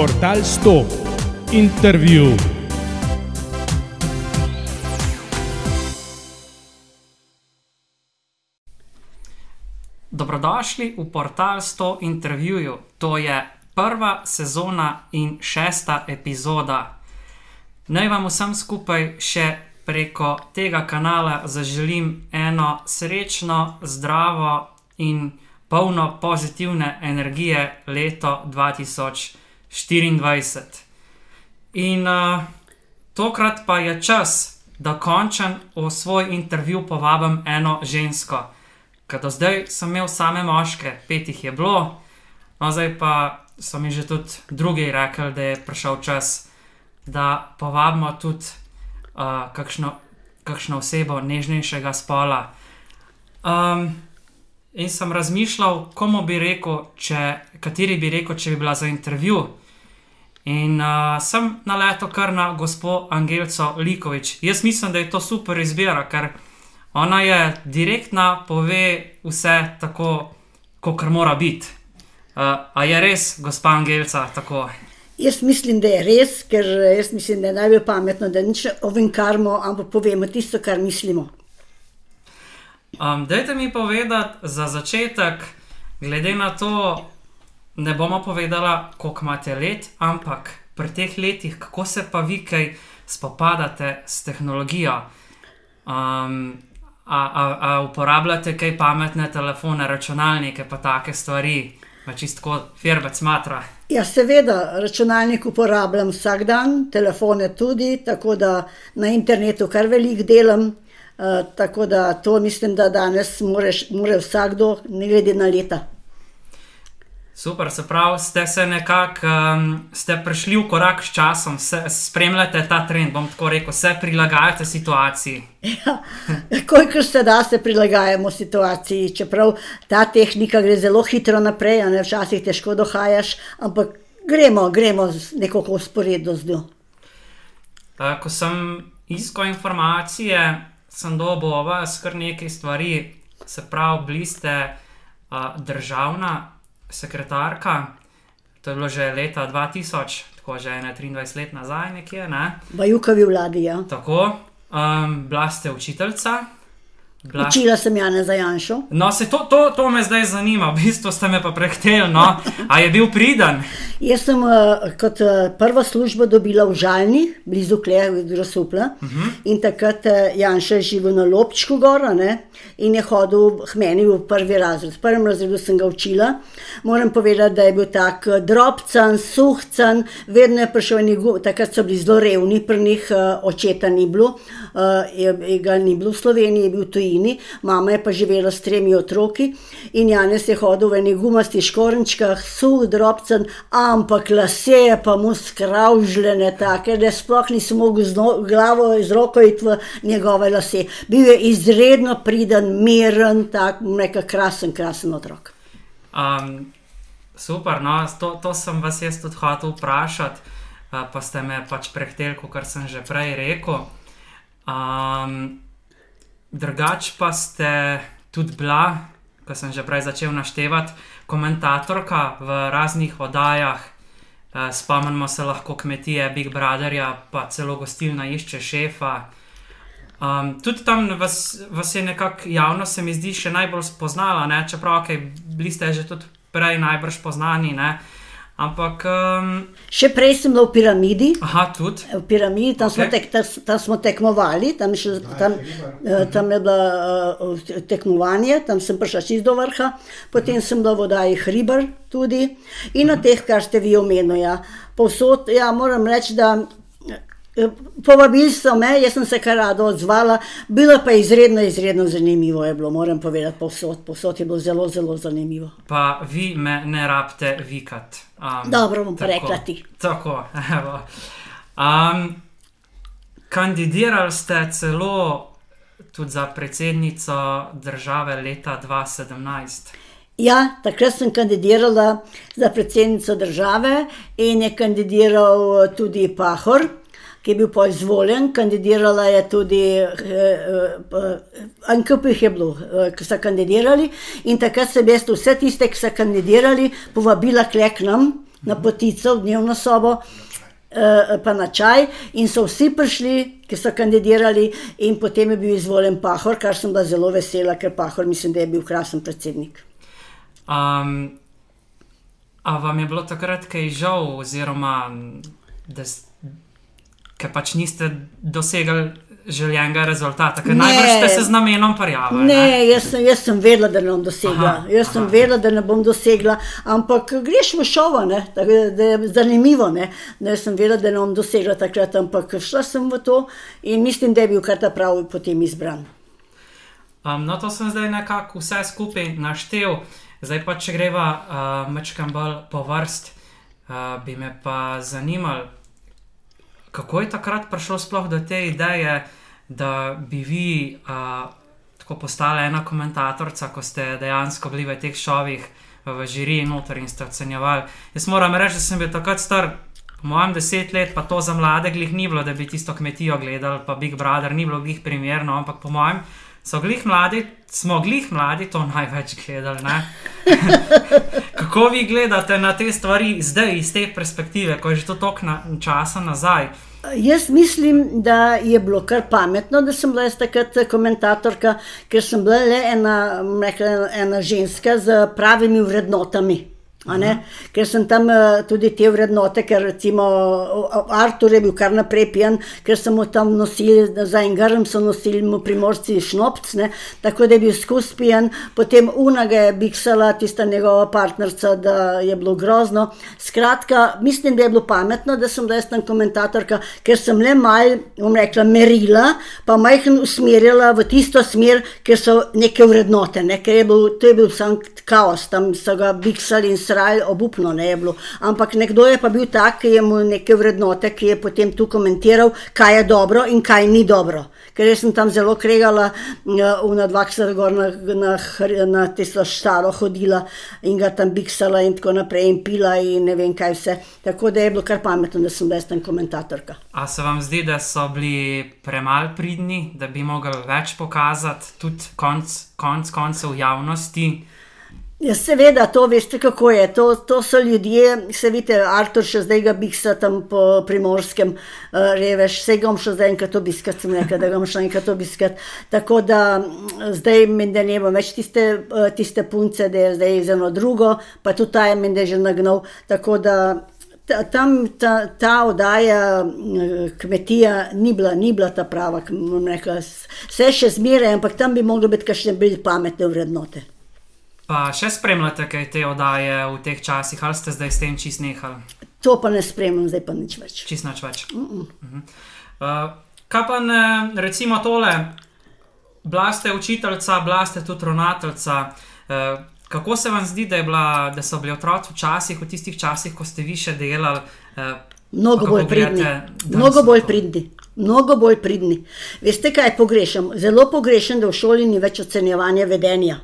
Portal 100. Intervju. Dobrodošli v Portal 100 intervjuju. To je prva sezona in šesta epizoda. Naj vam vsem skupaj še preko tega kanala zaželim eno srečno, zdravo in polno pozitivne energije leto 2024. In uh, tokrat pa je čas, da končam v svoj intervju povabim eno žensko. Ker do zdaj sem imel same moške, pet jih je bilo, no zdaj pa so mi že tudi drugi rekli, da je prišel čas, da povabimo tudi uh, kakšno, kakšno osebo nežnejšega spola. Um, in sem razmišljal, komu bi rekel, če, kateri bi rekel, če bi bila za intervju. In uh, sem naletel kar na gospo Angelico Likovič. Jaz mislim, da je to super izbira, ker ona je direktna, pove vse tako, kot mora biti. Uh, a je res, gospa Angelica, tako? Jaz mislim, da je res, ker jaz mislim, da je najbolj pametno, da nič ovinkarmo, ampak povemo tisto, kar mislimo. Um, dajte mi povedati za začetek, glede na to, ne bomo povedala, koliko imate let, ampak pri teh letih, kako se pa vi kaj spopadate s tehnologijo. Um, a, a, a uporabljate kaj pametne telefone, računalnike, pa take stvari, pa čistko firbec matra. Ja, seveda, računalnik uporabljam vsak dan, telefone tudi, tako da na internetu kar veliko delam. Uh, tako da to mislim, da danes moreš, more vsakdo, ne glede na leta. Super, se pravi, ste se nekako um, prišli v korak s časom, se, spremljate ta trend, bom tako rekel, se prilagajate situaciji. Ja, Kolikor se da, se prilagajamo situaciji, čeprav ta tehnika gre zelo hitro naprej, a ne včasih težko dohajaš, ampak gremo, gremo nekako usporedno z njo. Ko sem iskal informacije, sem dobil o vas kar nekaj stvari, se pravi, bili ste uh, državna sekretarka, to je bilo že leta 2000, tako že 23 let nazaj, nekje. Ne? V Jukovi vladi, ja. Tako, um, bila ste učiteljica. Bila... Učila sem Jana Zajanšo. No, se to, to, to me zdaj zanima, v bistvu ste me pa prehteli. No? A je bil priden? Jaz sem uh, kot uh, prva služba dobila v Žalni, blizu Kleja, Grosupla. Uh -huh. In takrat uh, Janša je živel na Lopčku gora ne? in je hodil k meni v prvi razred. V prvem razredu sem ga učila. Moram povedati, da je bil tak drobcen, suhcen, vedno je prišel njegov, takrat so bili zelo revni, pri njih uh, očeta ni bilo, uh, je, ga ni bilo v Sloveniji, je bil tujini, mama je pa živela s tremi otroki in Janes je hodil v enih gumastih škorenčkah, suh, drobcen, ampak lase pa mu skravžljene, tako da sploh nisem mogel z no, glavo iz roko iti v njegove lase. Bil je izredno priden, miren, tak nekak krasen, krasen otrok. Um, super, no, to, to sem vas jaz tudi hotel vprašati, uh, pa ste me pač prehteli, kot sem že prej rekel. Um, drugač pa ste tudi bila, ko sem že prej začel naštevati, komentatorka v raznih oddajah. Uh, spomnimo se lahko kmetije Big Brotherja, pa celo gostilna išče šefa. Um, tudi tam vas, vas je nekako javno, se mi zdi, še najbolj spoznala, ne? čeprav okay, bili ste že tudi prej najbrž poznani. Ne? Ampak. Um... Še prej sem bila v piramidi. Aha, tudi. V piramidi, tam, okay. smo, tek, tam, tam smo tekmovali, tam, še, tam, uh, tam je bilo uh, tekmovanje, tam sem prišla čist do vrha, potem uh -huh. sem bila v vodaji Hriber tudi in uh -huh. na teh, kar ste vi omenili. Ja. Povsod, ja, moram reči, da. Povabili so me, jaz sem se kar rado odzvala, bilo pa izredno, izredno zanimivo. Je bilo, moram povedati, povsod, povsod je bilo zelo, zelo zanimivo. Pa vi me ne rabite vikati. Um, Dobro, bom rekla ti. Tako, evo. Um, kandidirali ste celo tudi za predsednico države leta 2017. Ja, takrat sem kandidirala za predsednico države in je kandidiral tudi Pahor ki je bil pa izvoljen, kandidirala je tudi, Ankp jih je bilo, ki so kandidirali. In takrat sem jaz vse tiste, ki so kandidirali, povabila k nam na potico v dnevno sobo. eh, Pa na čaj, in so vsi prišli, ki so kandidirali, in potem je bil izvoljen Pahor, kar sem bila zelo vesela, ker Pahor mislim, da je bil krasen predsednik. A vam je bilo takrat kaj žal, oziroma da ker pač niste dosegli željenega rezultata, ker Ne. najbrž ste se z namenom prijavili? Ne, jaz sem, jaz sem vedela, da ne bom dosegla. Aha, Jaz sem aha. vedela, da ne bom dosegla, ampak greš v šova, ne, tako da je zanimivo. Ne. Ne, jaz sem vedela, da ne bom dosegla takrat, ampak šla sem v to in mislim, da je bil kar ta pravi potem izbran. Um, no, to sem zdaj nekako vse skupaj naštel, zdaj pa če greva uh, mečkam bolj po vrst, uh, bi me pa zanimalo, kako je takrat prišlo sploh do te ideje, da bi vi uh, tako postala ena komentatorica, ko ste dejansko bili v teh šovih, v žiriji noter in ste ocenjevali. Jaz moram reči, da sem bil takrat star. Po mojem deset let, pa to za mlade glih ni bilo, da bi tisto kmetijo gledali, pa Big Brother ni bilo glih primerno, ampak po mojem so glih mladi, smo glih mladi to največ gledali. Kako vi gledate na te stvari zdaj iz te perspektive, ko je že to toliko na, časa nazaj? Jaz mislim, da je bilo kar pametno, da sem bila jaz takrat komentatorka, ker sem bila le ena, rekla, ena ženska z pravimi vrednotami. Ker sem tam eh, tudi te vrednote, ker recimo Artur je bil kar naprej pijan, ker so mu tam nosili, za en grm so nosili mu primorci šnopc, ne, tako da je bil skus pijan, potem Una ga je biksala, tista njegova partnerca, da je bilo grozno. Skratka, mislim, da je bilo pametno, da sem jaz tam komentatorka, ker sem le mal, bom rekla, merila, pa majhen usmerjala v tisto smer, ker so neke vrednote, ne, ker je bil, to je bil sam kaos, tam so ga biksali in srali, obupno ne je bilo. Ampak nekdo je pa bil tak, ki je mu neke vrednote, ki je potem tu komentiral, kaj je dobro in kaj ni dobro. Ker jaz sem tam zelo kregala, v nadvaksar gor na, na, na tisto štaro hodila in ga tam biksala in tako naprej in pila in ne vem kaj vse. Tako da je bilo kar pametno, da sem bila tam komentatorka. A se vam zdi, da so bili premalo pridni, da bi mogli več pokazati, tudi konc, konc koncev javnosti? Ja, seveda, to veste, kako je. To, to so ljudje, se vidite, Artur še zdaj ga biksa tam po primorskem, uh, reveš, vse ga bom še zdaj enkrat obiskat, sem rekla, da ga bom še enkrat obiskat. Tako da mm, zdaj meni, da ne bo več tiste, uh, tiste punce, da je zdaj za eno drugo, pa tudi ta je meni, da je že nagnal. Tako da ta, tam ta, ta oddaja, kmetija, ni bila, ni bila ta prava, k- bom rekla, s- vse še zmeraj, ampak tam bi moglo biti kakšne bolj pametne vrednote. Pa še spremljate kaj te oddaje v teh časih, ali ste zdaj s tem čist nehali, To pa ne spremljam, zdaj pa nič več. čist nič več? Mhm. Uh, kaj pa ne, recimo tole, bila ste učiteljica, bila ste tudi ravnateljica. Uh, kako se vam zdi, da, bila, da so bili otroci včasih, v tistih časih, ko ste vi še delali? Uh, Mnogo bolj pridni. Mnogo bolj pridni. Mnogo bolj pridni. Veste, kaj pogrešam? Zelo pogrešam, da v šoli ni več ocenjevanja vedenja.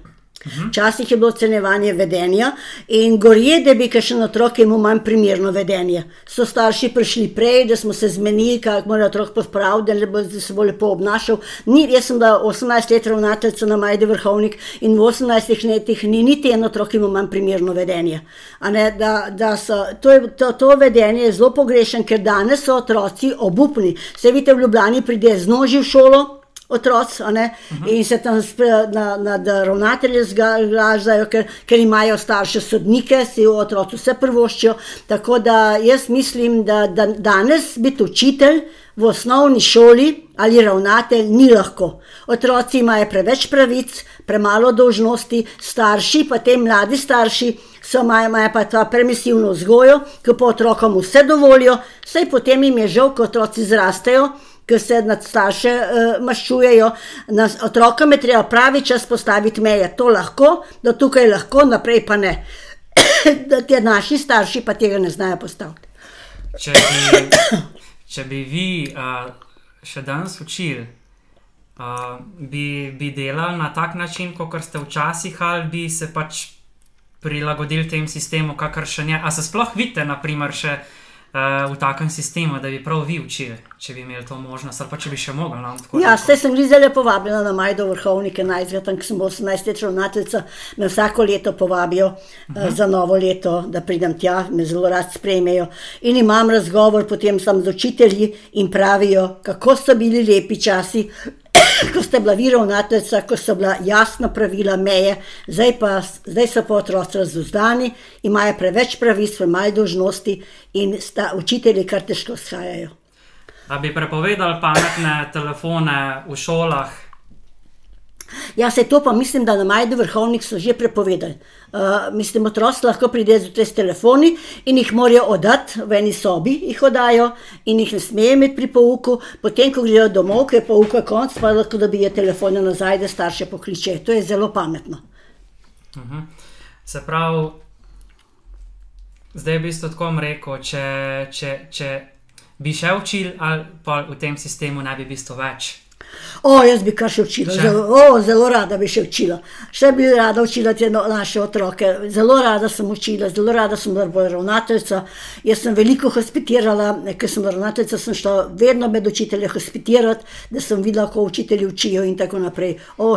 Včasih je bilo ocenjevanje vedenja in gorje, da bi kakšen otrok imel manj primerno vedenje. So starši prišli prej, da smo se zmenili, kako mora otrok pospraviti, da bo- da se bo lepo obnašal. Ni, jaz sem bila 18 let ravnateljica na Majdi Vrhovnik in v 18 letih ni niti en otrok imel manj primerno vedenje. A Ne, da, da so, to, je, to, to vedenje je zelo pogrešen, ker danes so otroci obupni. Se vidite, v Ljubljani pride z noži v šolo, otroci, ne, in se tam na- nad ravnatelje zgražajo, ker, ker imajo starše sodnike, si otroci vse prvoščijo. Tako da jaz mislim, da, da danes biti učitelj v osnovni šoli ali ravnatelj ni lahko. Otroci imajo preveč pravic, premalo dolžnosti, starši, pa te mladi starši, so imajo, imajo pa ta permisivno vzgojo, ki pa otrokom vse dovolijo, saj potem jim je žal, ko otroci zrastejo, ki se nad starše uh, maščujejo. Na otrokom je treba pravi čas postaviti meje. To lahko, da tukaj lahko, naprej pa ne. da ti naši starši pa tega ne znajo postaviti. Če bi, če bi vi uh, še danes učili, uh, bi, bi delali na tak način, kot ste včasih, ali bi se pač prilagodili tem sistemu, kakor še ne. A se sploh vidite, naprimer, še uh, uh, v takem sistemu, da bi prav vi učili, če bi imeli to možnost, ali pa če bi še mogli. No, tako Ja, zdaj sem jih zelo povabila na Majdo vrhovnike, najzve tam, ko sem 18 let ravnateljica, me vsako leto povabijo uh -huh. za novo leto, da pridem tja, me zelo rad sprejmejo. In imam razgovor potem sam z učitelji in pravijo, kako so bili lepi časi, ko ste bila vi ravnateljica, ko so bila jasna pravila, meje, zdaj, pa, zdaj so pa otroci razuzdani, imajo preveč pravic, premalo dožnosti in sta učitelji kar težko shajajo. Da bi prepovedali pametne telefone v šolah. Ja, se to pa mislim, da na Majdu vrhovnik so že prepovedali. Uh, mislim, otroci lahko pridejo zjutraj s telefoni in jih morajo oddati v eni sobi, jih oddajo in jih ne smejo imeti pri pouku, potem, ko grejo domov, ko je pouka konc, pa lahko dobijo telefone nazaj, da starše pokličejo. To je zelo pametno. Se pravi, zdaj bi to tako bom rekel, če, če, če bi še učil, ali pa v tem sistemu ne bi bilo več. O, jaz bi kar še učila, zelo, o, zelo rada bi še učila. Še bi rada učila te no, naše otroke. Zelo rada sem učila, zelo rada sem bila ravnateljica. Jaz sem veliko hospitirala, ker sem ravnateljica, sem šla vedno med učitelje hospitirati, da sem videla, kako učitelji učijo in tako naprej. O,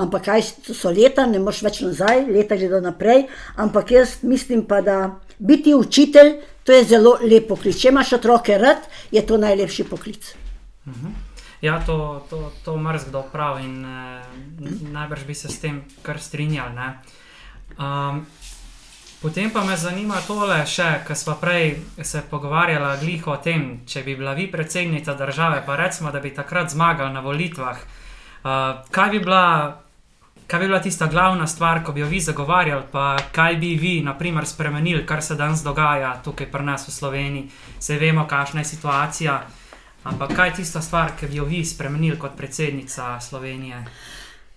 ampak kaj so leta, ne moreš več nazaj, leta gredo naprej. Ampak jaz mislim pa, da biti učitelj, to je zelo lep poklic. Če imaš otroke rad, je to najlepši poklic. Ja, to, to, to mrzkdo pravi in eh, najbrž bi se s tem kar strinjali. ne. Um, potem pa me zanima tole še, ker smo prej se pogovarjali gliho o tem, če bi bila vi predsednica države, pa recimo, da bi takrat zmagali na volitvah. Uh, kaj, bi bila, kaj bi bila tista glavna stvar, ko bi jo vi zagovarjali, pa kaj bi vi, naprimer, spremenili, kar se danes dogaja tukaj pri nas v Sloveniji, se vemo, kakšna je situacija. Ampak kaj je tista stvar, ki bi jo vi spremenili kot predsednica Slovenije?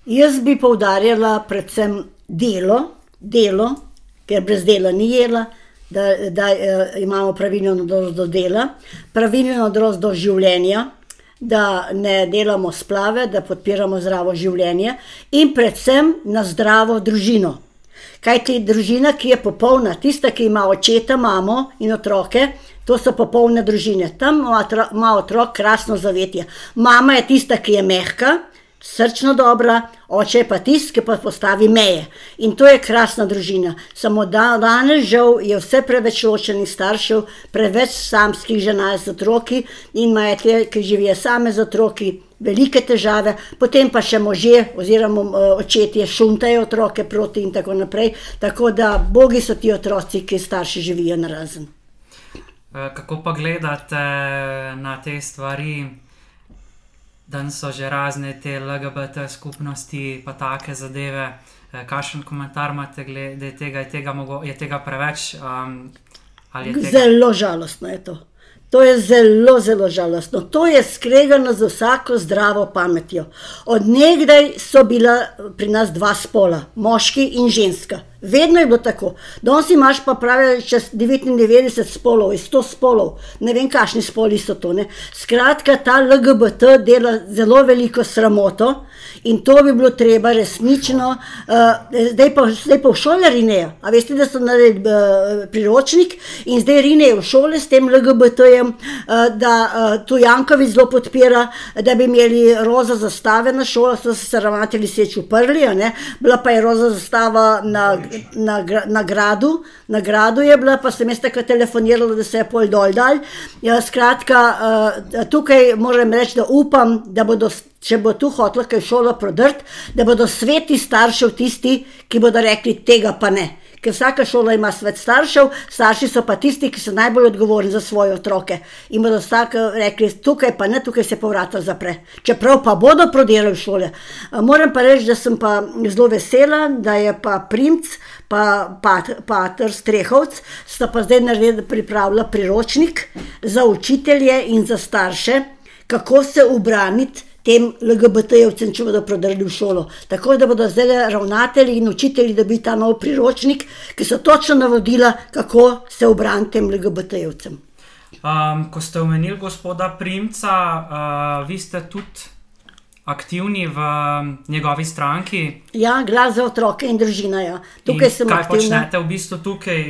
Jaz bi poudarjala predvsem delo, delo, ker brez dela ni jela, da, da eh, imamo pravilno odnos do dela, pravilno odnos do življenja, da ne delamo splave, da podpiramo zdravo življenje in predvsem na zdravo družino. Kaj ti družina, ki je popolna, tista, ki ima očeta, mamo in otroke, to so popolne družine. Tam ima otro- ima otrok krasno zavetje. Mama je tista, ki je mehka, srčno dobra, oče je pa tisti, ki pa postavi meje. In to je krasna družina. Samo da, danes žal je vse preveč ločenih staršev, preveč samskih žena z otroki in imajo te, ki živijo same z otroki. Velike težave, potem pa še možje, oziroma eh, očetje, šuntajo otroke proti in tako naprej. Tako da, bogi so ti otroci, ki starši živijo na razen. Eh, Kako pa gledate na te stvari? Danes so že razne te LGBT skupnosti, pa take zadeve. Eh, Kakšen komentar imate glede tega, je tega, mogo, je tega preveč? Um, je tega? Zelo žalostno je to. To je zelo, zelo žalostno. To je skregano z vsako zdravo pametjo. Od nekdaj so bila pri nas dva spola, moški in ženska. Vedno je bilo tako. Danes imaš pa pravi čez 99 spolov, iz 100 spolov, ne vem, kakšni spoli so to. Ne? Skratka, ta LGBT dela zelo veliko sramoto in to bi bilo treba resnično, uh, zdaj, pa, zdaj pa v šole rinejo. A veste, da so naredili uh, priročnik in zdaj rinejo v šole s tem LGBT-jem, uh, da uh, tu Jankovič zelo podpira, da bi imeli roza zastave na šolah, so se ravnatelji seč uprli, bila pa je roza zastava na, na, gra- na gradu, na gradu je bila, pa sem jaz takrat telefonirala, da se je pol dol dal. Ja, skratka, uh, tukaj moram reči, da upam, da bodo, če bo tu hotela kaj šola prodrt, da bodo sveti staršev tisti, ki bodo rekli tega pa ne. Ker vsaka šola ima svet staršev, starši so pa tisti, ki so najbolj odgovorni za svoje otroke. In bodo vsak rekli, tukaj pa ne, tukaj se pa vrata zapre. Čeprav pa bodo prodirali šole. A Moram pa reči, da sem pa zelo vesela, da je pa Primc, pa Pat- Pater Strehovc, sta pa zdaj naredila, pripravila priročnik za učitelje in za starše, kako se ubraniti tem LGBT-jevcem, če bodo prodrli v šolo. Tako da bodo zdaj ravnatelji in učitelji dobili ta nov priročnik, ki so točno navodila, kako se ubraniti tem LGBT-jevcem. Um, ko ste omenili gospoda Primca, uh, vi ste tudi aktivni v um, njegovi stranki. Ja, glas za otroke in družina. Ja. Tukaj In sem kaj aktivna. počnete v bistvu tukaj?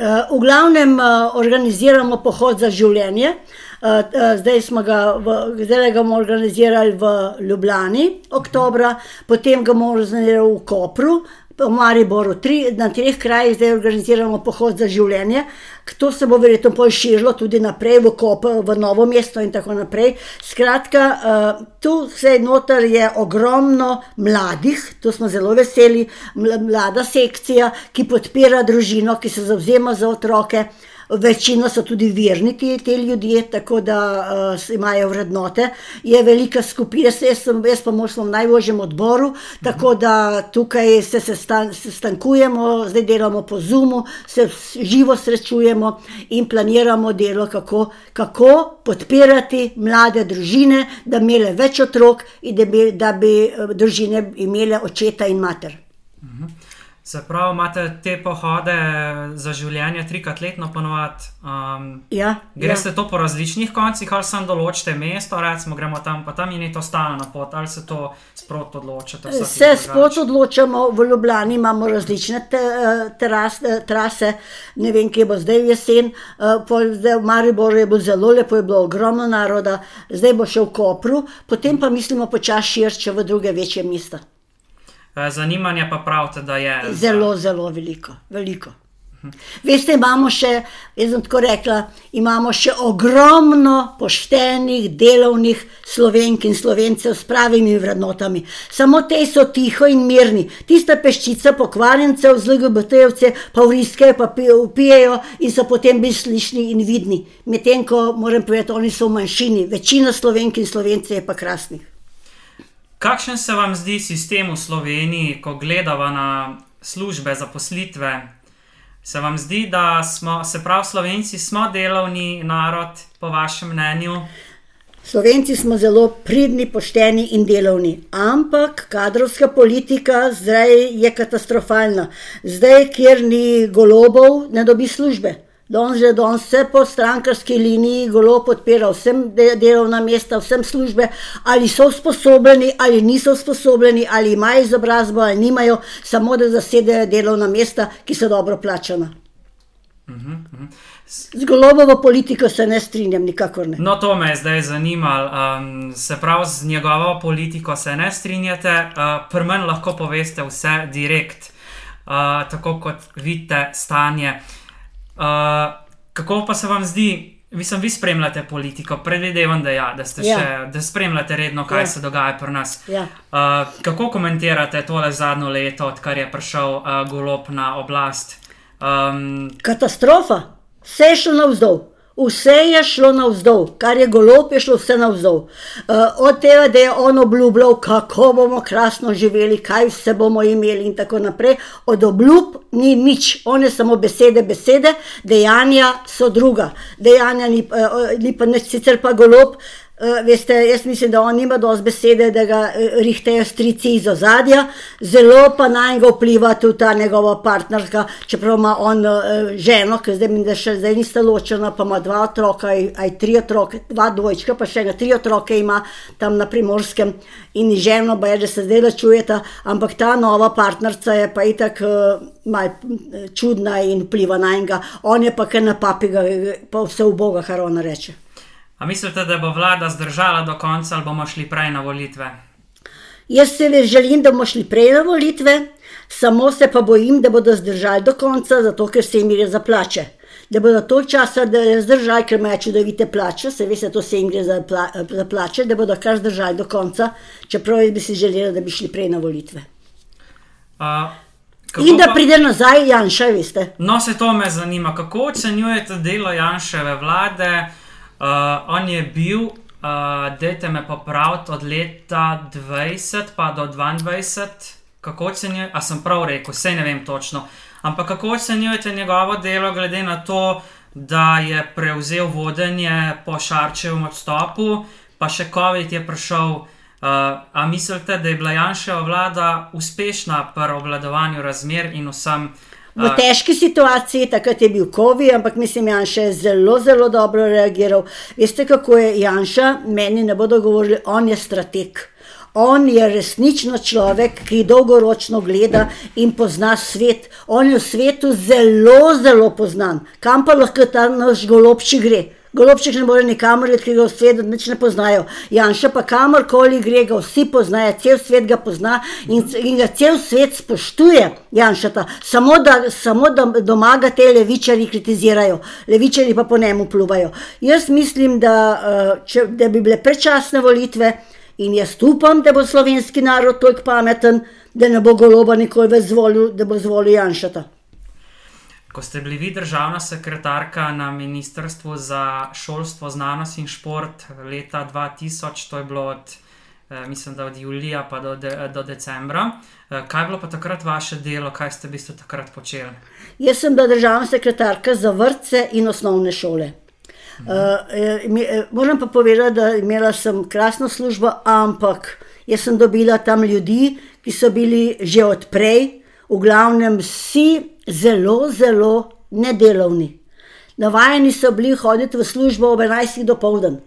Eh, v glavnem eh, organiziramo pohod za življenje. Eh, Zdaj smo ga, v, zdaj ga bomo organizirali v Ljubljani, oktobra, potem ga bomo organizirali v Kopru, v Mariboru, tri, na treh krajih zdaj organiziramo pohod za življenje. To se bo verjetno pol širilo tudi naprej v Koper, v Novo mesto in tako naprej. Skratka, eh, tu vse noter je ogromno mladih, to smo zelo veseli, mla- mlada sekcija, ki podpira družino, ki se zavzema za otroke. Večino so tudi verni ti, ti ljudje, tako da uh, imajo vrednote. Je velika skupina, jaz, jaz, sem, jaz pa moram v najvožjem odboru, tako da tukaj se sestan, sestankujemo, zdaj delamo po Zoomu, se živo srečujemo in planiramo delo, kako, kako podpirati mlade družine, da bi imele več otrok in da bi, da bi eh, družine imele očeta in mater. Se pravi, imate te pohode za življenje trikrat letno ponovadi. Um, Ja, Greste ja. to po različnih koncih, ali samo določite mesto, recimo gremo tam, pa tam je to stalna pot, ali se to sprot odločite? Se sploh odločamo, v Ljubljani imamo različne te, eh, teras, eh, trase, ne vem, kje bo zdaj jesen. eh, pol Zdaj v Mariboru je bilo zelo lepo, je bilo ogromno naroda, zdaj bo še v Kopru, potem pa mislimo počasi širše v druge večje mesta. Eh, Zanimanje pa pravite, da je. Zelo, zelo veliko. veliko. Veste, imamo še, jaz bom tako rekla, imamo še ogromno poštenih, delovnih slovenk in slovencev s pravimi vrednotami. Samo te so tiho in mirni. Tista peščica pokvarjencev z LGBT-jevce pa vriskajo, pa pijejo in so potem bolj slišni in vidni. Medtem ko moram povedati, oni so v manjšini, večina slovenk in slovencev je pa krasnih. Kakšen se vam zdi sistem v Sloveniji, ko gledava na službe, zaposlitve? Se vam zdi, da smo, se pravi, Slovenci smo delovni narod, po vašem mnenju? Slovenci smo zelo pridni, pošteni in delovni, ampak kadrovska politika zdaj je katastrofalna. Zdaj, kjer ni golobov, ne dobi službe. Danes že danes vse po strankarski liniji golo podpira vsem de delovna mesta, vsem službe, ali so usposobljeni, ali niso usposobljeni, ali imajo izobrazbo, ali nimajo, samo da zasedejo delovna mesta, ki so dobro plačana. Z golobovo politiko se ne strinjam, nikakor ne. No, to me je zdaj zanimalo. Um, se pravi, z njegovo politiko se ne strinjate, uh, pri meni lahko poveste vse direkt, uh, tako kot vidite stanje. Uh, kako pa se vam zdi, mislim, vi spremljate politiko, predvidevam, da, ja, da, ste Ja. še, da spremljate redno, kaj Ja. ja. se dogaja pri nas. Ja. Uh, kako komentirate tole zadnjo leto, odkar je prišel uh, golob na oblast? Um, Katastrofa, vse je šlo navzdol. Vse je šlo navzdol, kar je golob, je šlo vse navzdol. Uh, od tega, da je on obljubljal, kako bomo krasno živeli, kaj vse bomo imeli, in tako naprej. Od obljub ni nič, one samo besede, besede, dejanja so druga. Dejanja ni, uh, ni pa nič, sicer pa golob. Uh, veste, jaz mislim, da on nima dosti besede, da ga uh, rihtejo strici iz ozadja, zelo pa na njega vpliva tudi ta njegova partnerka, čeprav ima on uh, ženo, ki zdaj mi da še zdaj nista ločena, pa ima dva otroka, aj, tri otroke, dva dvojčka, pa še ga tri otroke ima tam na primorskem. In ženo, pa je, da se zdaj čujeta, ampak ta nova partnerca je pa itak mal eh, čudna in vpliva na njega, on je pa kar na papiga, pa vse v Boga, kar ona reče. A mislite, da bo vlada zdržala do konca ali bomo šli prej na volitve? Jaz se res želim, da bomo šli prej na volitve, samo se pa bojim, da bodo zdržali do konca, zato ker se jim gre za plače. Da bodo to časa zdržali, ker imajo čudovite plače, se veste, to se jim gre za, pla, za plače, da bodo kar zdržali do konca, čeprav bi si želela, da bi šli prej na volitve. Kako In da pa- pride nazaj Janša, veste. No, se to me zanima. Kako ocenjujete delo Janševe vlade? Uh, on je bil, uh, dajte me popraviti, od leta 20 pa do 22. Kako ocenjujete, a sem prav rekel, vse ne vem točno. Ampak kako ocenjujete njegovo delo, glede na to, da je prevzel vodenje po Šarčevem odstopu, pa še COVID je prišel. Uh, a mislite, da je bila Janševa vlada uspešna pri obvladovanju razmer in vsem? V težki situaciji, takrat je bil COVID, ampak mislim, Janša je zelo, zelo dobro reagiral. Veste, kako je Janša, meni ne bodo govorili, on je strateg. On je resnično človek, ki dolgoročno gleda in pozna svet. On je v svetu zelo, zelo poznan. Kam pa lahko ta naš golobček gre? Golobček ne more nikamor, ker ga v svetu nič ne poznajo. Janša pa kamorkoli gre, ga vsi poznajo, cel svet ga pozna in, in ga cel svet spoštuje. Janšata, samo da, samo da doma ga te levičari kritizirajo, levičari pa po njemu pluvajo. Jaz mislim, da, eh, če, da bi bile predčasne volitve in jaz upam, da bo slovenski narod toliko pameten, da ne bo goloba nikoli več zvolil, da bo zvolil Janšata. Ko ste bili vi državna sekretarka na Ministrstvu za šolstvo, znanost in šport leta 2000, to je bilo od, eh, mislim, da od julija pa do, de, do decembra. Eh, kaj je bilo pa takrat vaše delo, kaj ste v bistvu takrat počeli? Jaz sem bila državna sekretarka za vrtce in osnovne šole. Uh, mi, eh, moram pa povedati, da imela sem krasno službo, ampak jaz sem dobila tam ljudi, ki so bili že odprej, v glavnem vsi zelo, zelo nedelovni. Navajeni so bili hoditi v službo ob 11. do povdan.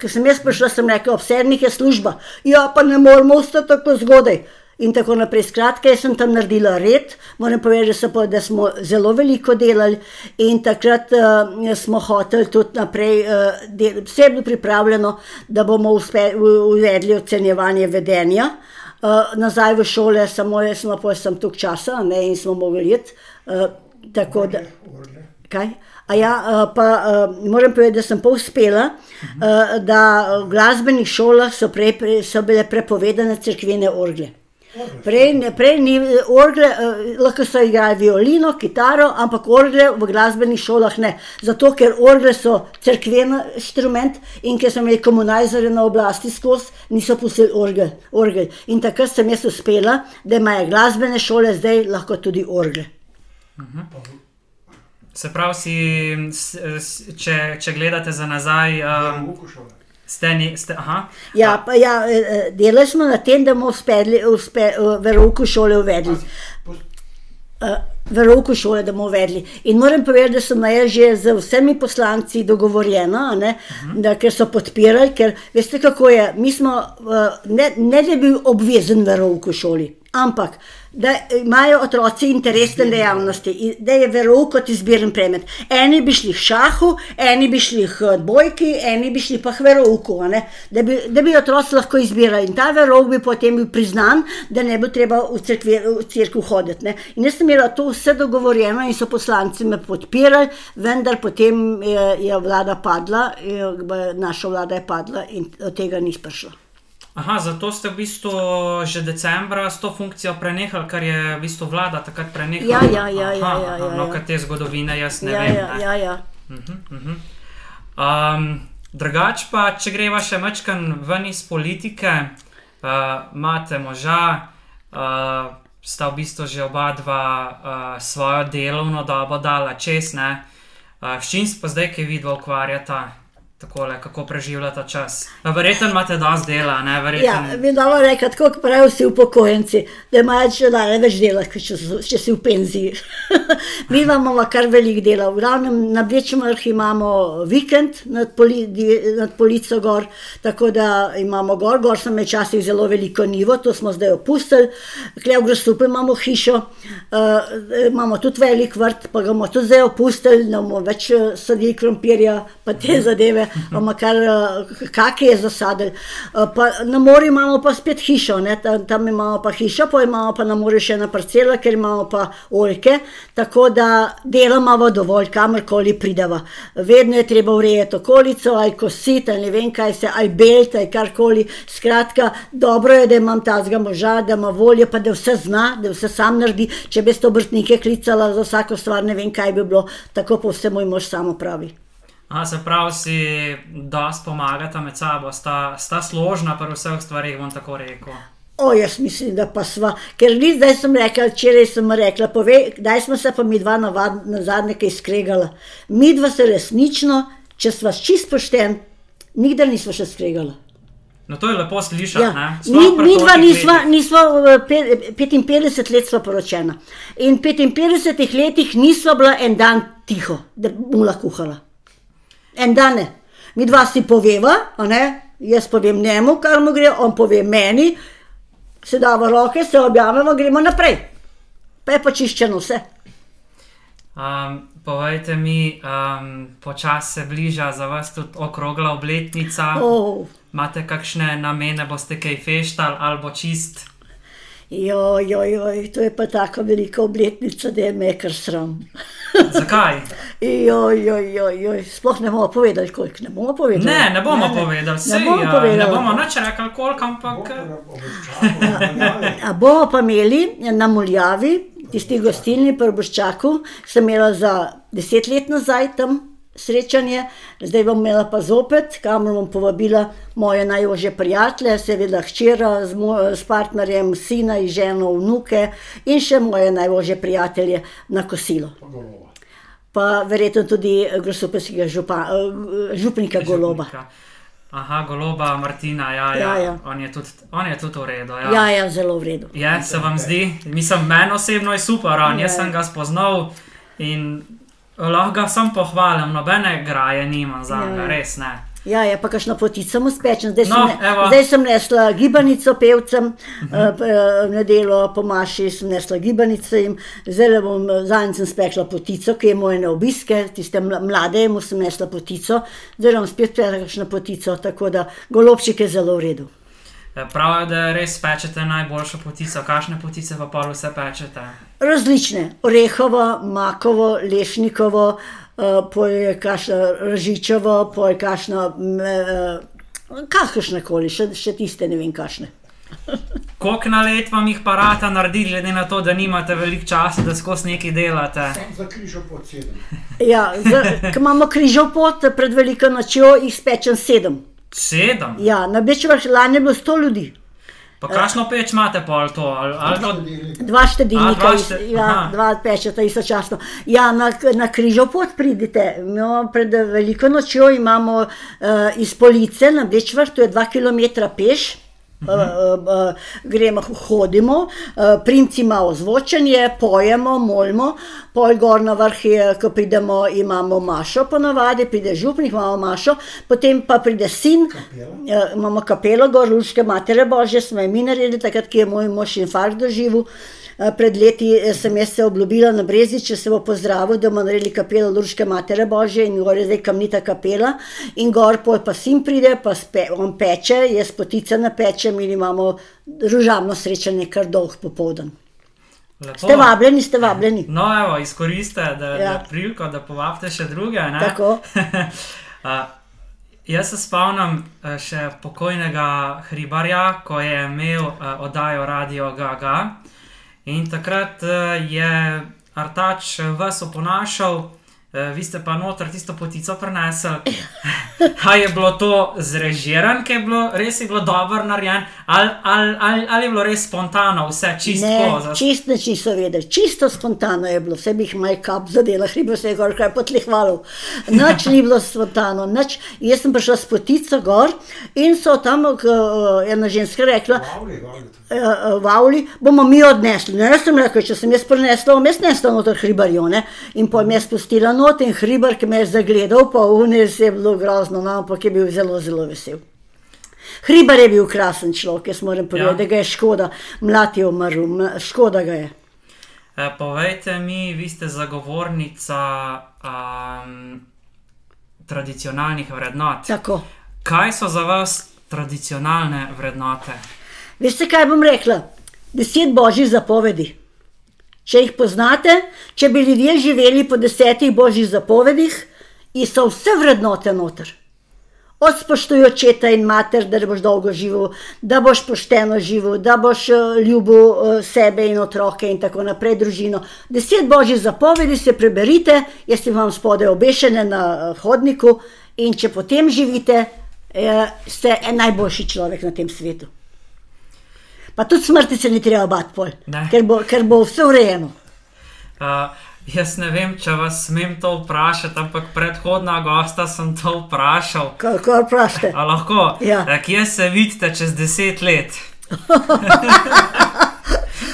Ker sem jaz prišla, sem rekla, ob sedmih je služba, ja, pa ne moramo ostati tako zgodaj. In tako naprej. Skratka, jaz sem tam naredila red, moram povedati, da, pa, da smo zelo veliko delali in takrat uh, smo hoteli tudi naprej, uh, del, vse je bilo pripravljeno, da bomo uspe, uvedli ocenjevanje vedenja. Uh, nazaj v šole, samo jaz sem pa sem tukaj časa ne, in smo mogli iti. Uh, tako da. Kaj? A ja, pa moram povedati, da sem pa uspela, da v glasbenih šolah so, prej, so bile prepovedane crkvene orgle. Prej, prej ni orgle, eh, lahko so igrali violino, kitaro, ampak orgle v glasbenih šolah ne. Zato, ker orgle so crkven inštrument in ker so imeli komunizare na oblasti skozi, niso pustili orgel. orgel. In takrat sem jaz uspela, da imajo glasbene šole zdaj lahko tudi orgle. Se pravi, si, če, če gledate za nazaj. Um, Ste ni, ste, ja, pa ja, delali smo na tem, da bomo uspeli uspe, v roku šole uvedli. V roku šole, da bomo uvedli. In moram povedati, da sem jaz že z vsemi poslanci dogovorjena, ne, da, ker so podpirali, ker veste, kako je. Mi smo ne, ne da bi bil obvezen v roku šoli, ampak da imajo otroci interesne dejavnosti, da je verovko kot izbiren predmet. Eni bi šli v šahu, eni bi šli v bojki, eni bi šli pa v verovko, da, da bi otroci lahko izbirali. In ta verov bi potem bil priznan, da ne bo treba v, cerkve, v cerkev hoditi. Ne. In jaz sem imela to vse dogovorjeno in so poslanci me podpirali, vendar potem je, je vlada padla, je, naša vlada je padla in od tega ni prišlo. Aha, zato ste v bistvu že decembra s to funkcijo prenehali, kar je v bistvu vlada takrat prenehala. Ja, ja, ja. ja, ja, ja, no, kaj te zgodovine, jaz ne ja, vem. Ja, ne. ja, ja. Uh -huh, uh -huh. Um, drugač pa, če greva še mečkan ven iz politike, uh, imate moža, uh, sta v bistvu že oba dva uh, svojo delovno dobo dala čez, ne. Uh, s čim se pa zdaj, ki vidva ukvarjata? Takole, kako preživljate čas? Verjetno imate dosti dela, ne verjetno. Ja, mi reči, tako kot pravijo vsi upokojenci, da imajo še največ dela, če, če si v penziji. mi imamo kar velik dela. V glavnem na Bečemrh imamo vikend nad, poli, nad Polico gor, tako da imamo gor, gor sem včasih zelo veliko nivo, to smo zdaj opustili. Klev Grosupe imamo hišo, uh, imamo tudi velik vrt, pa ga bomo tudi zdaj opustili, ne bomo več sadili krompirja, pa te zadeve imamo kar kake je zasadili. Na morju imamo pa spet hišo, ne? tam, tam imamo pa hišo, pa imamo pa na morju še ena parcela, ker imamo pa oljke, tako da delamo dovolj, kamorkoli prideva. Vedno je treba urejati okolico, ali kositi, ali ne vem kaj se, ali belta, ali karkoli. Skratka, dobro je, da imam tazga moža, da ima voljo, pa da vse zna, da vse sam naredi. Če bi ste obrtnike klicala za vsako stvar, ne vem kaj bi bilo, tako pa vse moj mož samo pravi. A, se pravi, si dosti pomagata med sabo, sta, sta složna pri vseh stvarih, bom tako rekel. O, jaz mislim, da pa sva, ker ni zdaj sem rekla, včeraj sem rekla, povej, kdaj smo se pa mi dva navad, na zadnje kaj skregala. Mi dva se resnično, če sva čist pošten, nikdar nisva še skregala. No, to je lepo slišati. Ja. Mi, mi dva nisva, nisva 55 let sva poročena. In v 55 letih nisva bila en dan tiho, da bi mu lahko kuhala. En dan, mi dva si poveva, jaz povem njemu, kar mu gre, on pove meni, se dava roke, se objavimo, gremo naprej. Pa je počiščeno vse. Um, povejte mi, um, počasi se bliža za vas tudi okrogla obletnica. Oh. Imate kakšne namene, boste kaj feštali ali bo čist? Joj, joj, joj, to je pa tako velika obletnica, da je me kar sram. Zakaj? Joj, joj, joj, joj, sploh ne bomo povedali, koliko ne bomo povedali. Ne, ne bomo povedali, vse ne bomo ne povedali. bomo nič rekli, koliko, ampak. A bomo pa imeli na Muljavi, tisti gostilni pri Boščaku, sem imela za deset let nazaj tam srečanje, zdaj bom imela pa zopet, kamor bom povabila moje najožje prijatelje, seveda hčera z, mo- s partnerjem, sina in ženo, vnuke in še moje najožje prijatelje na kosilo. Pa verjetno tudi grosopeskega župa, eh, župnika Goloba. Aha, goloba Martina, ja, ja. Ja, ja. On, je tudi, on je tudi v redu. Ja. Ja, ja, zelo v redu. Je, se vam zdi, mislim, meni osebno je super, on, jaz Ja. sem ga spoznal in lahko ga sem pohvalim, nobene graje nimam za njega, Ja. res ne. Ja, ja, pa kakšno potico mu spečem. Zdaj, No, sem, ne, zdaj sem nesla gibanico pevcem, uh -huh. uh, nedeljo po maši sem nesla gibanico jim, zdaj bom zadnjič sem spekla potico, ki je moje na obiske, tiste mla- mlade mu sem nesla potico, zdaj bom spet pela kakšno potico, tako da golobček je zelo v redu. E, Pravijo, da res pečete najboljšo potico, kakšne potice pa pol vse pečete. Različne, orehovo, makovo, lešnikovo, uh, poj kašno ržičevo, poj kašno, uh, kakršne koli, še, še tiste ne vem kašne. Koliko na let vam jih parata naredi, glede na to, da nimate veliko časa, da skozi nekaj delate? Sam za križo pod sedem. Ja, z- ko imamo križov pot pred veliko nočjo, jih spečem sedem. Sedem. Ja, na Bečevah lani je bilo sto ljudi, Pa kakšno peč imate pol to? Ali, ali to... dva štedilnika, A, dva šte- ja, dva pečeta istočasno. Ja, na, na križov pot pridite. No, pred veliko nočjo imamo uh, iz Police na to je dva km peš. Uh, uh, uh, gremo, hodimo, uh, princ ima ozvočenje, pojemo, molimo, pol gor na vrh, je, ko pridemo, imamo mašo, ponavadi pride župnik, imamo mašo, potem pa pride sin, Ja, imamo kapelo, gor, Luške matere Božje, smo jo mi naredili, takrat, ko je moj mož infarkt doživel. Eh, Pred leti eh, sem jaz se obljubila na Brezič, če se bo pozdravil, da bomo naredili kapelo Luške matere Božje in gor je zdaj kamnita kapela. In gor pol pa sin pride, pa spe, on peče, jaz potica napečem in imamo družabno srečanje kar dolg popoldan. Lepo. Ste vabljeni, ste vabljeni. No, evo, izkoriste, da Ja. ja. priliko, da povabite še druge. Ne? Tako. uh, jaz se spomnim še pokojnega Hribarja, ko je imel uh, oddajo Radio Gaga. In takrat uh, je Artač uh, vas oponašal, uh, vi ste pa noter tisto potico prenesli. A je bilo to zrežiran, ki je bilo res je bilo dobro narejen, ali, ali, ali, ali je bilo res spontano, vse čisto? Ne, za- čist nič niso vedeli, čisto spontano je bilo, vse bi jih maj kap zadela, hribo se je gor kaj potlihvalo. Nič ni bilo spontano, nič. Jaz sem prišla s potico gor in so tam, eh, ena ženska rekla, Vavli, vavli. eh, eh, Vavli, bomo mi odnesli. Ne, jaz sem rekel, če sem jaz prinesla, bom jaz nesla noter hribarjo. Ne? In potem je spustila not in hribar, ki me je zagledal, pa unes je bilo grozno, no, ampak je bil zelo, zelo vesel. Hribar je bil krasen človek, jaz moram povedati, Ja. da ga je škoda, mlad je umrl, škoda ga je. E, povejte mi, vi ste zagovornica um, tradicionalnih vrednot. Tako. Kaj so za vas tradicionalne vrednote? Veste, kaj bom rekla? Deset božjih zapovedi. Če jih poznate, če bi ljudje živeli po desetih božjih zapovedih, in so vse vrednote noter. Od spoštuj očeta in mater, da boš dolgo živel, da boš pošteno živel, da boš eh, ljubil eh, sebe in otroke in tako naprej, družino. Deset božjih zapovedi se preberite, jaz si vam spode obešene na eh, hodniku in če potem živite, ste en najboljši človek na tem svetu. Pa tudi smrti se ni treba bati, pol, Ne. ker, bo, ker bo vse urejeno. Uh, jaz ne vem, če vas smem to vprašati, ampak predhodna gosta sem to vprašal. Kako vprašate? A lahko? Ja. E, Kje se vidite čez deset let?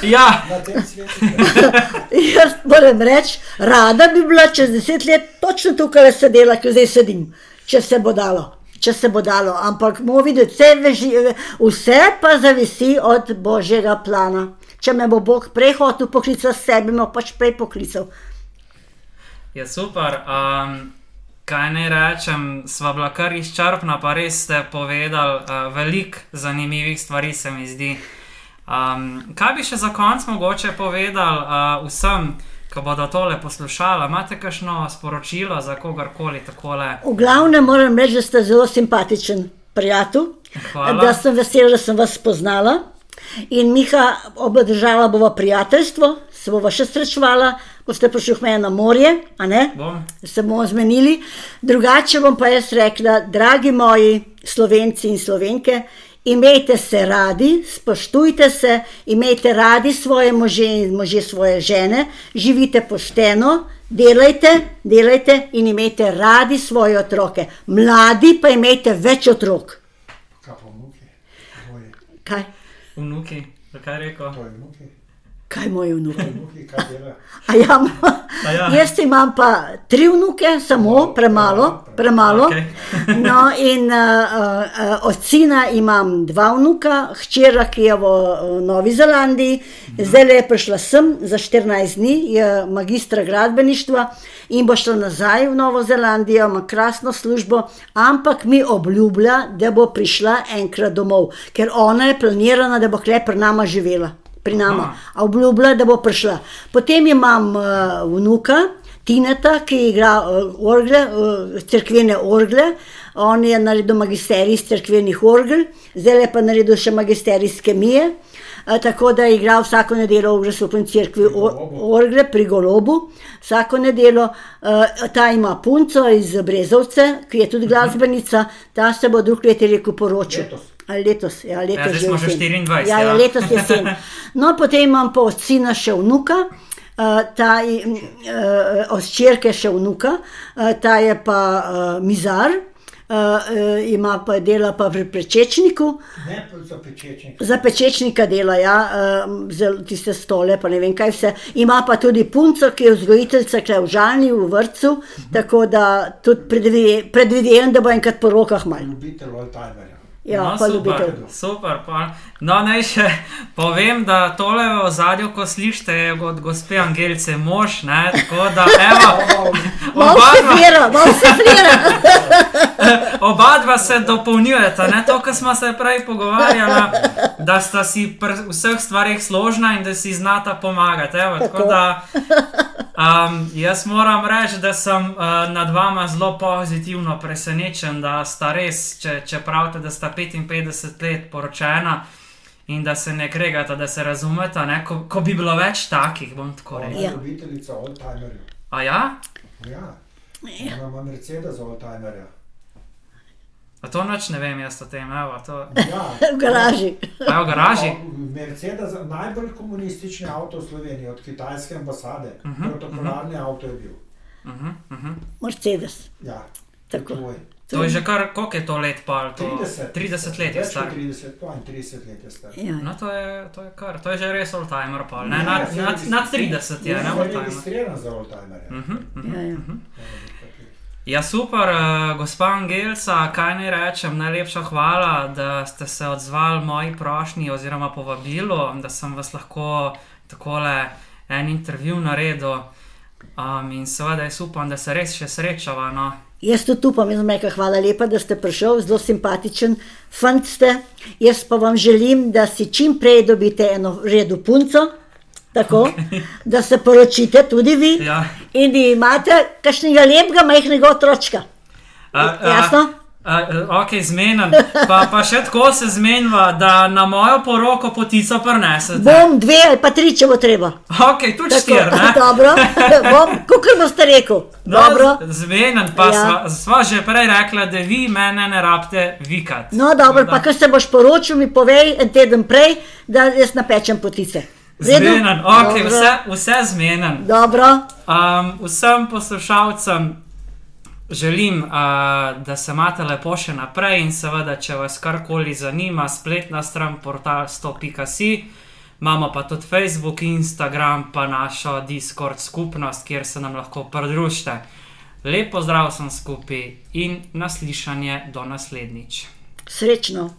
ja. Jaz moram reči, rada bi bila čez deset let točno tukaj sedela, kot zdaj sedim, če se bo dalo. Če se bo dalo. Ampak bomo videli, vse, veži, vse pa zavisi od božjega plana. Če me bo Bog prej hotel poklicati sebi, me pač prej poklical. Je super. Um, kaj naj rečem, sva bila kar izčrpna, pa res ste povedali uh, veliko zanimivih stvari, se mi zdi. Um, kaj bi še za konec mogoče povedali uh, vsem, ki bodo tole poslušali? Imate kakšno sporočilo za kogarkoli takole? V glavnem moram reči, da ste zelo simpatičen prijatelj, Hvala. da sem vesela, da sem vas spoznala. In Miha, obdržala bova prijateljstvo, se bova še srečevala, ko ste prišli v mene na morje? Bom. se bomo zmenili. Drugače bom pa jaz rekla, dragi moji slovenci in slovenke, imejte se radi, spoštujte se, imejte radi svoje može in može svoje žene, živite pošteno, delajte, delajte in imejte radi svoje otroke. Mladi pa imejte več otrok. Kaj pa vnuki? Kaj, Vnuki, kaj rekel? tvoji vnuki, kaj moji vnuki? A Ja, A ja. Jaz imam pa tri vnuke, samo premalo, premalo. Okej. No, in uh, uh, od sina imam dva vnuka, hčera, ki je v uh, Novi Zelandiji, zdaj je prišla sem za 14 dni, je magistra gradbeništva in bo šla nazaj v Novo Zelandijo, ima krasno službo, ampak mi obljublja, da bo prišla enkrat domov, ker ona je planirana, da bo kle pri nama živela. Pri nama, a obljubila, da bo prišla. Potem imam uh, vnuka, Tineta, ki igra uh, orgle, uh, cerkvene orgle. On je naredil magisterij iz cerkvenih orgel, zdaj je pa naredil še magisterij iz kemije. Uh, tako da igra vsako nedeljo v Grasupni cerkvi or, orgle pri Golobu, vsako nedeljo. Uh, ta ima punco iz Brezovce, ki je tudi glasbenica, ta se bo drug let rekel poročil. Letos. Ali letos, ja, letos zdaj smo že jesen. 24, Ja, ja, ja. letos jesen. No, potem imam pa od sina še vnuka, uh, ta je uh, od črke še vnuka, uh, ta je pa uh, mizar, uh, uh, ima pa dela pa pri prečečniku. Ne za pečečnik. Za pečečnika dela, ja, uh, zelo tiste stole, pa ne vem kaj vse. Ima pa tudi punco, ki je vzgojiteljica, ki je v Žalni, v vrtu, tako da tudi predvide- predvidevam, da bo enkrat po rokah mal. Ljubitelj oldtimerja. Ja, no, pa super, ljubitelj. super. Pa. No, naj še povem, da tole v zadju, ko slišite, je od gospe Angelice mož, ne, tako da, evo, oba dva- flira. Oba dva se dopolnjujeta, ne? to, kar smo se prej pogovarjali, da sta si pri vseh stvarih složna in da si znata pomagati. Evo, tako Tako. da, um, jaz moram reči, da sem uh, nad vama zelo pozitivno presenečen, da sta res, če, če pravite, da sta 55 let poročena. In da se ne kregata, da se razumeta, ne? Ko, ko bi bilo več takih, bom tako rekel. Ja. ljubiteljica oldtimerja. A ja? Ja. Ona ima Mercedes oldtimerja. A to noč ne vem, jaz o tem, evo, to Ja. V garaži. a je v garaži. Mercedes, najbolj komunistični avto v Sloveniji, od kitajske ambasade. Uh Mhm, -huh, Protokolarni uh -huh. avto je bil. Uh -huh, uh -huh. Mercedes. Ja, Tako. tvoj. To je že kar, koliko je to let, pa to 30. 30 let je star. 30, 32 let je star. Ja. No, to je, to je kar, to je že res oldtimer, pa ne, Ja, nad, saj nad, registri- nad 30 je, ne, Je oldtimer. registriran za oldtimerja. Mhm, mhm. Ja, ja. Ja, super, uh, gospa Angelca, kaj naj rečem, najlepša hvala, da ste se odzvali moji prošnji oziroma povabilu, da sem vas lahko takole en intervju naredil. Um, in seveda jaz upam, da se res še srečava. No. Jaz tudi upam, jaz reka, hvala lepa, da ste prišel, zelo simpatičen fant ste. Jaz pa vam želim, da si čim prej dobite eno redo punco, tako, da se poročite tudi vi Ja. in imate kakšnega lepega, majhnega otročka. A, a, Jasno? A, ok, zmenen. Pa, pa še tako se zmenjava, da na mojo poroko potico prenesete. Bom dve ali pa tri, če bo treba. Ok, tudi štir, ne? dobro, bom, kako boste rekel. No, dobro. z- Zmenen, pa Ja. sva, sva že prej rekla, da vi mene ne rabite vikat. No, dobro, Tako pa ko se boš poročil, mi povej en teden prej, da jaz napečem potice. Zmenen, ok, Dobro. vse, vse zmenen. Dobro, Um, vsem poslušalcem želim, uh, da se imate lepo še naprej in seveda, če vas karkoli zanima, spletna stran portal 100.si. Imamo pa tudi Facebook, Instagram, pa našo Discord skupnost, kjer se nam lahko pridružite. Lepo zdrav sem skupaj in naslišanje do naslednjič. Srečno.